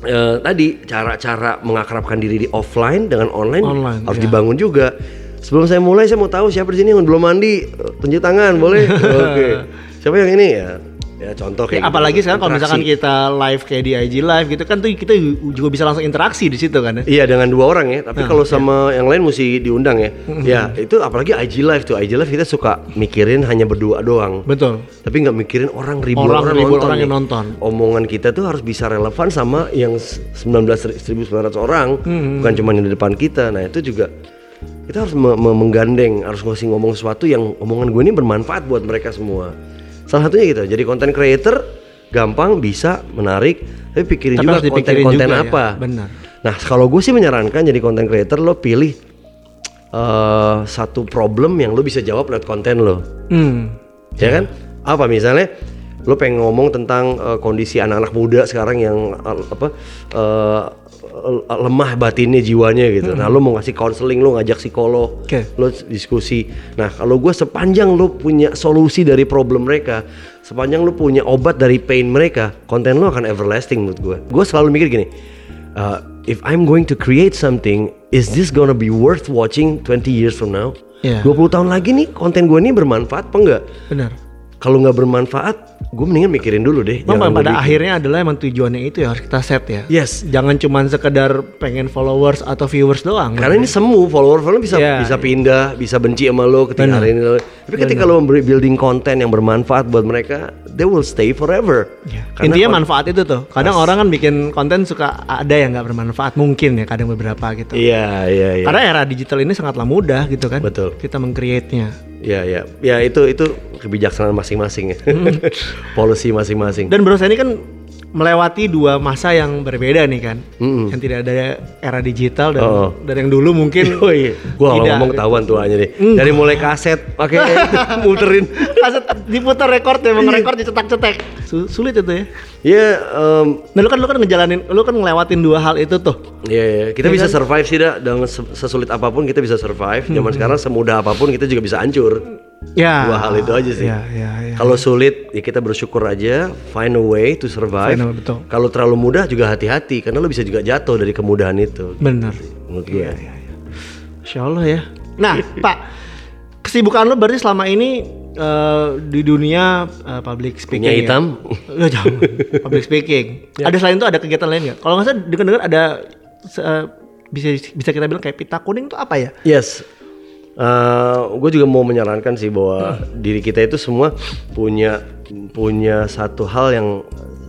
eh, tadi cara-cara mengakrabkan diri di offline dengan online, Online, harus ya. dibangun juga. Sebelum saya mulai, saya mau tahu siapa di sini yang belum mandi, Eh, tunjuk tangan, boleh? (laughs) Oke. Siapa yang ini ya? Ya contoh kayak Ya, apalagi gitu, sekarang kalau misalkan kita live kayak di IG live gitu kan tuh kita juga bisa langsung interaksi di situ kan ya. Iya dengan dua orang ya, tapi kalau iya. sama yang lain mesti diundang ya. Ya itu apalagi IG live tuh, IG live kita suka mikirin hanya berdua doang, Betul. tapi nggak mikirin orang ribu Orang orang, ribu nonton. orang nih. yang nonton. Omongan kita tuh harus bisa relevan sama yang 19.900 orang, Mm-hmm. bukan cuma yang di depan kita. Nah itu juga kita harus me- me- menggandeng, harus ngasih ngomong sesuatu yang omongan gue ini bermanfaat buat mereka semua. Salah satunya gitu, jadi content creator gampang bisa menarik, tapi pikirin Tapi juga konten-konten ya, apa. benar. Nah, kalau gue sih menyarankan jadi content creator lo pilih eh, satu problem yang lo bisa jawab lewat konten lo, Hmm. ya kan? Apa misalnya lo pengen ngomong tentang eh, kondisi anak-anak muda sekarang yang eh, apa eh, lemah batinnya jiwanya gitu. Nah, lo mau ngasih counseling, lo ngajak psikolog, Oke. lo diskusi. Nah, kalau gue sepanjang lo punya solusi dari problem mereka, sepanjang lo punya obat dari pain mereka, konten lo akan everlasting menurut gue. Gue selalu mikir gini, uh, if I'm going to create something, is this gonna be worth watching 20 years from now? Iya. 20 tahun lagi nih konten gue ini bermanfaat apa enggak? Benar. Kalau nggak bermanfaat, gue mendingan mikirin dulu deh. Memang pada bikin. akhirnya adalah emang tujuannya itu ya harus kita set ya. Yes. Jangan cuman sekedar pengen followers atau viewers doang. Karena ini semu follower follower bisa Iya, bisa iya. pindah, bisa benci sama lo ketika Benar. hari ini. Tapi ketika lo memberi building konten yang bermanfaat buat mereka, they will stay forever. Ya. Karena Intinya manfaat itu tuh. Kadang orang kan bikin konten suka ada yang nggak bermanfaat mungkin ya kadang beberapa gitu. Iya, iya, iya. Karena era digital ini sangatlah mudah gitu kan. Betul. Kita meng-create-nya. Iya, iya. Ya itu itu kebijaksanaan masing-masing ya. (laughs) Policy masing-masing. Dan Bro saya ini kan melewati dua masa yang berbeda nih kan. Mm-mm. Yang tidak ada era digital dan Oh. dari yang dulu mungkin (laughs) Oh iya, gua kalau Tidak, ngomong ketahuan tuanya deh. Enggak. Dari mulai kaset pakai (laughs) muterin. kaset diputar rekor ya, Iya. rekor dicetak-cetak. Su- sulit itu ya. Ya, em, Nah, lu kan lu kan ngejalanin, lu kan ngelewatin dua hal itu tuh. ya, ya. kita Iya bisa kan? survive sih dah dengan se- sesulit apa pun kita bisa survive. Hmm. Zaman sekarang semudah apa pun kita juga bisa hancur. Ya. Dua hal itu aja sih. Ya, ya, ya. Kalau sulit ya kita bersyukur aja, find a way to survive. Betul. Kalau terlalu mudah juga hati-hati karena lo bisa juga jatuh dari kemudahan itu. Bener. Menurut gue. Iya, Insya Allah ya. Nah, (laughs) Pak, kesibukan lu berarti selama ini eh, di dunia eh, public speaking. Punya ya? hitam. Ya jangan. public speaking. Ada selain itu ada kegiatan lain nggak? Kalau nggak salah dengar-dengar ada eh, bisa bisa kita bilang kayak pita kuning itu apa ya? Yes. Gue juga mau menyarankan sih bahwa diri kita itu semua punya punya satu hal yang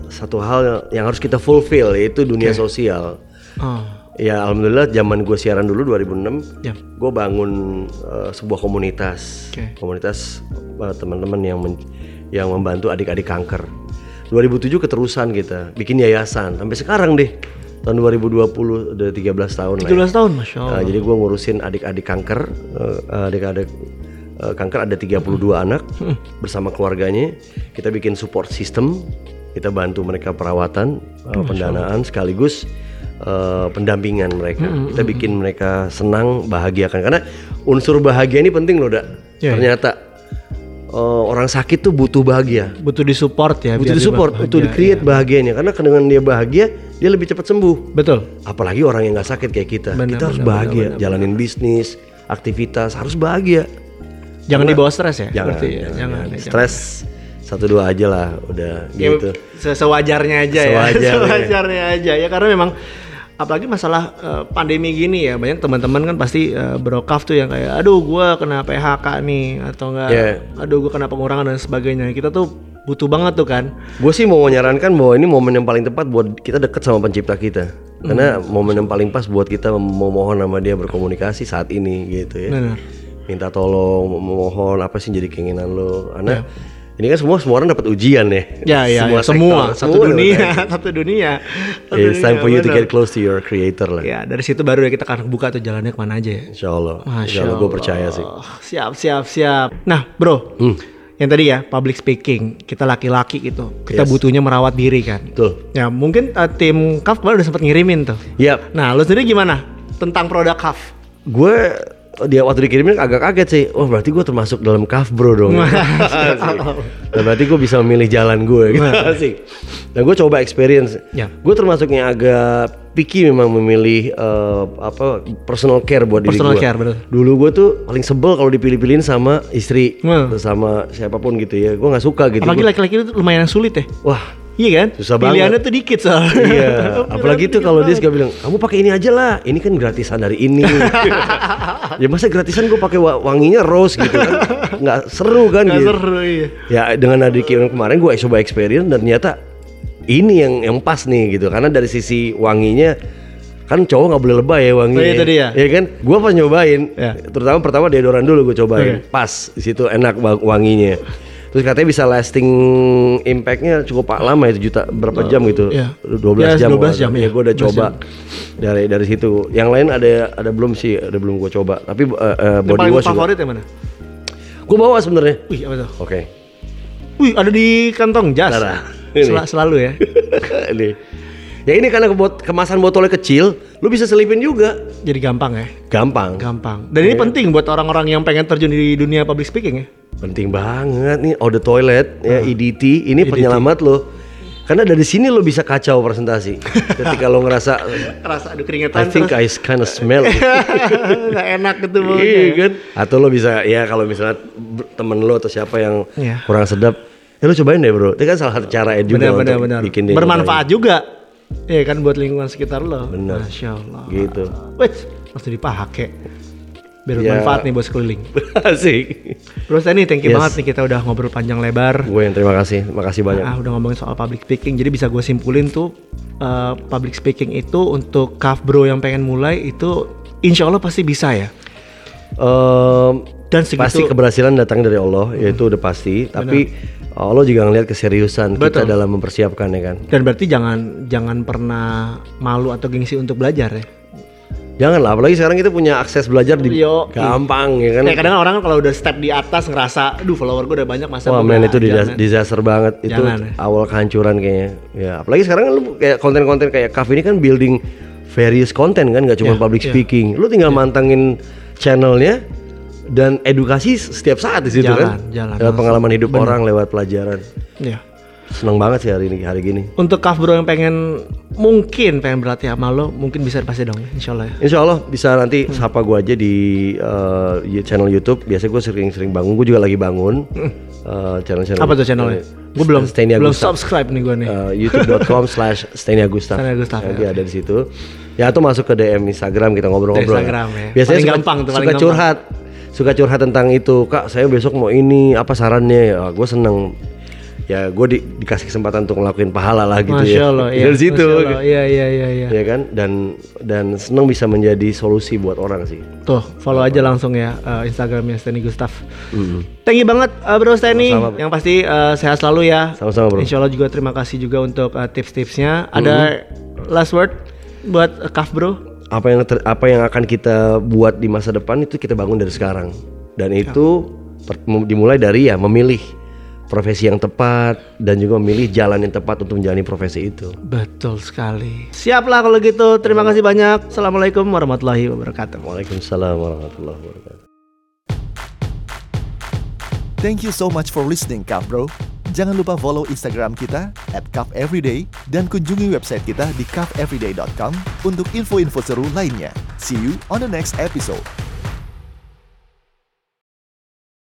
satu hal yang harus kita fulfill yaitu dunia sosial. Oh, Ya alhamdulillah zaman gue siaran dulu 2006, ya. gue bangun eh, sebuah komunitas, Oke. komunitas eh, teman-teman yang men- yang membantu adik-adik kanker. 2007 keterusan kita bikin yayasan sampai sekarang deh tahun 2020 udah 13 tahun lah. 17 ya. tahun, masya Allah. Nah, jadi gue ngurusin adik-adik kanker, eh, adik-adik eh, kanker ada 32 anak bersama keluarganya. Kita bikin support system, kita bantu mereka perawatan, eh, pendanaan sekaligus eh, pendampingan mereka. Kita bikin mereka senang, bahagiakan karena unsur bahagia ini penting loh, Dak. Ya, ya. Ternyata eh, orang sakit tuh butuh bahagia. Butuh disupport ya. Butuh disupport, bahagia, butuh di-create bahagianya karena dengan dia bahagia, dia lebih cepat sembuh ya. Betul. apalagi orang yang nggak sakit kayak kita Benar, kita harus bahagia benar, jalanin bisnis aktivitas harus bahagia Jangan dibawa stres ya. jangan ya. jangan, Jangan, ya, stres satu dua aja lah udah Ya, gitu se- sewajarnya aja Sewajarnya. ya. (laughs) Sewajarnya aja ya karena memang apalagi masalah eh, pandemi gini ya banyak teman-teman kan pasti uh, brokaf tuh yang kayak aduh gua kena PHK nih atau enggak Yeah. aduh gua kena pengurangan dan sebagainya kita tuh butuh banget tuh kan. Gue sih mau menyarankan bahwa ini momen yang paling tepat buat kita deket sama pencipta kita. Karena momen yang paling pas buat kita memohon sama dia berkomunikasi saat ini gitu ya. Benar. Minta tolong, memohon apa sih jadi keinginan lo. Karena ini kan semua semua orang dapat ujian ya. Ya ya semua, ya, semua satu semua dunia, (laughs) satu dunia. Satu it's time for you to benar. get close to your creator lah. Ya, dari situ baru ya kita akan buka tuh jalannya ke mana aja ya. Insya Allah. Masya Insya Allah gue percaya sih. Siap, siap, siap. Nah, bro, Hmm. yang tadi ya public speaking, kita laki-laki gitu, kita Yes. butuhnya merawat diri kan. Betul. Ya, mungkin uh, tim Kaf kemarin udah sempat ngirimin tuh. Yap. Nah, lu sendiri gimana tentang produk Kaf? Gue dia waktu dikirimin agak kaget sih. Oh berarti gue termasuk dalam kaf bro dong. (laughs) Dan berarti gue bisa memilih jalan gue. Gitu. Asik. Dan gue coba experience. Ya. Gue termasuk yang agak picky memang memilih eh, apa personal care buat Personal diri gue. care, betul. Dulu gue tuh paling sebel kalau dipilih-pilihin sama istri, Hmm. sama siapa pun gitu ya. Gue nggak suka gitu. Apalagi laki-laki itu lumayan sulit ya. Wah Iya kan? Susah Pilihannya banget. tuh dikit soalnya. Iya, (laughs) apalagi tuh kalau dia suka bilang, kamu pakai ini aja lah, ini kan gratisan dari ini. (laughs) ya masa gratisan gue pakai wa- wanginya rose gitu kan, nggak seru kan Nggak gitu. seru iya. Ya dengan adik yang kemarin gue coba experience dan ternyata ini yang yang pas nih gitu, karena dari sisi wanginya kan cowok nggak boleh lebay ya wanginya. Oh, itu dia. Ya kan, gue pas nyobain, Ya. terutama pertama deodoran dulu gue cobain, Oke. pas di situ enak wa- wanginya. Terus katanya bisa lasting impactnya cukup pak lama itu juta berapa jam gitu, iya. 12 Ya, jam. 12 jam, ya. iya. gue udah 12 coba jam. dari dari situ. Yang lain ada ada belum sih, ada belum gue coba. Tapi uh, uh, Yang body paling wash juga. favorit yang mana? Gue bawa sebenarnya. Wih, apa tuh? Oke. Wih, ada di kantong jas. Sel- selalu ya. (laughs) ini. Ya ini karena kebot kemasan botolnya kecil, lu bisa selipin juga. Jadi gampang ya. Gampang. Gampang. Dan ini penting buat orang-orang yang pengen terjun di dunia public speaking ya. Penting banget nih oh the toilet ya Ah. EDT ini penyelamat lo. Karena dari sini lo bisa kacau presentasi. Ketika lo ngerasa Rasa aduh I keringetan think I kind of smell. it." (laughs) Nggak enak gitu. Iya kan? Atau lo bisa ya kalau misalnya temen lo atau siapa yang Iya. kurang sedap, ya lo cobain deh bro. Itu kan salah satu cara ya juga benar untuk benar. bikin dia Bermanfaat juga. Iya kan buat lingkungan sekitar lo. Benar. Masya Allah. Gitu. Wih, langsung dipakai. Biar Ya. bermanfaat nih buat sekeliling. (laughs) Asik. Terus ini thank you Yes. banget nih kita udah ngobrol panjang lebar. Gue yang terima kasih, makasih banyak. Ah, udah ngomongin soal public speaking. Jadi bisa gue simpulin tuh eh, public speaking itu untuk kaf bro yang pengen mulai itu insya Allah pasti bisa ya. Ehm, Dan segitu- pasti keberhasilan datang dari Allah, yaitu udah pasti. Tapi Allah juga ngelihat keseriusan kita Betul. dalam mempersiapkan ya kan. Dan berarti jangan jangan pernah malu atau gengsi untuk belajar ya. Jangan lah, apalagi sekarang kita punya akses belajar di Yo. gampang ya kan. Kayak kadang orang kalau udah step di atas ngerasa, aduh follower gue udah banyak masa Wah men nggak?" itu Jangan. disaster banget itu Jangan, ya. awal kehancuran kayaknya. Ya apalagi sekarang kan lu kayak konten-konten kayak Kaf ini kan building various content kan, nggak cuma Ya, public ya. speaking. Lu tinggal mantengin channelnya dan edukasi setiap saat di situ Jalan, kan. jalan, lewat langsung. pengalaman hidup orang, lewat pelajaran. Ya. Seneng banget sih hari ini hari gini. Untuk kaf bro yang pengen mungkin pengen berlatih sama lo, mungkin bisa pasti dong, insya Allah ya. Insya Allah bisa nanti sapa gue aja di uh, channel YouTube. Biasanya gue sering-sering bangun. Gue juga lagi bangun uh, channel-channel. Apa tuh channelnya? Gue belum Steny belum Agustaf. subscribe nih gue nih. Uh, youtube.com (laughs) slash. Steny Agustaf, Nanti ya, ada di situ. Ya atau masuk ke DM Instagram kita ngobrol-ngobrol. Instagram ya. Biasanya Paling suka, gampang tuh, paling suka gampang. curhat. Suka curhat tentang itu. Kak saya besok mau ini. Apa sarannya? Ya, gue seneng. Ya gue di- dikasih kesempatan untuk ngelakuin pahala lah gitu Masya ya. Allah, iya. Dari situ. Masya iya iya iya iya. Ya kan dan dan seneng bisa menjadi solusi buat orang sih. Tuh, follow aja langsung ya uh, Instagramnya Steny Gustaf. Mm-mm. Thank you banget uh, Bro Steny. Sama-sama. Yang pasti uh, sehat selalu ya. Sama-sama, Bro. Insya Allah juga terima kasih juga untuk uh, tips-tipsnya. Ada last word buat uh, Kaf Bro? apa yang ter- apa yang akan kita buat di masa depan itu kita bangun dari sekarang dan itu per- mem- dimulai dari ya memilih profesi yang tepat dan juga memilih jalan yang tepat untuk menjalani profesi itu. Betul sekali. Siap lah kalau gitu. Terima kasih banyak. Assalamualaikum warahmatullahi wabarakatuh. Waalaikumsalam warahmatullahi wabarakatuh. Thank you so much for listening, Kaf Bro. Jangan lupa follow Instagram kita at Everyday dan kunjungi website kita di kafeveryday.com untuk info-info seru lainnya. See you on the next episode.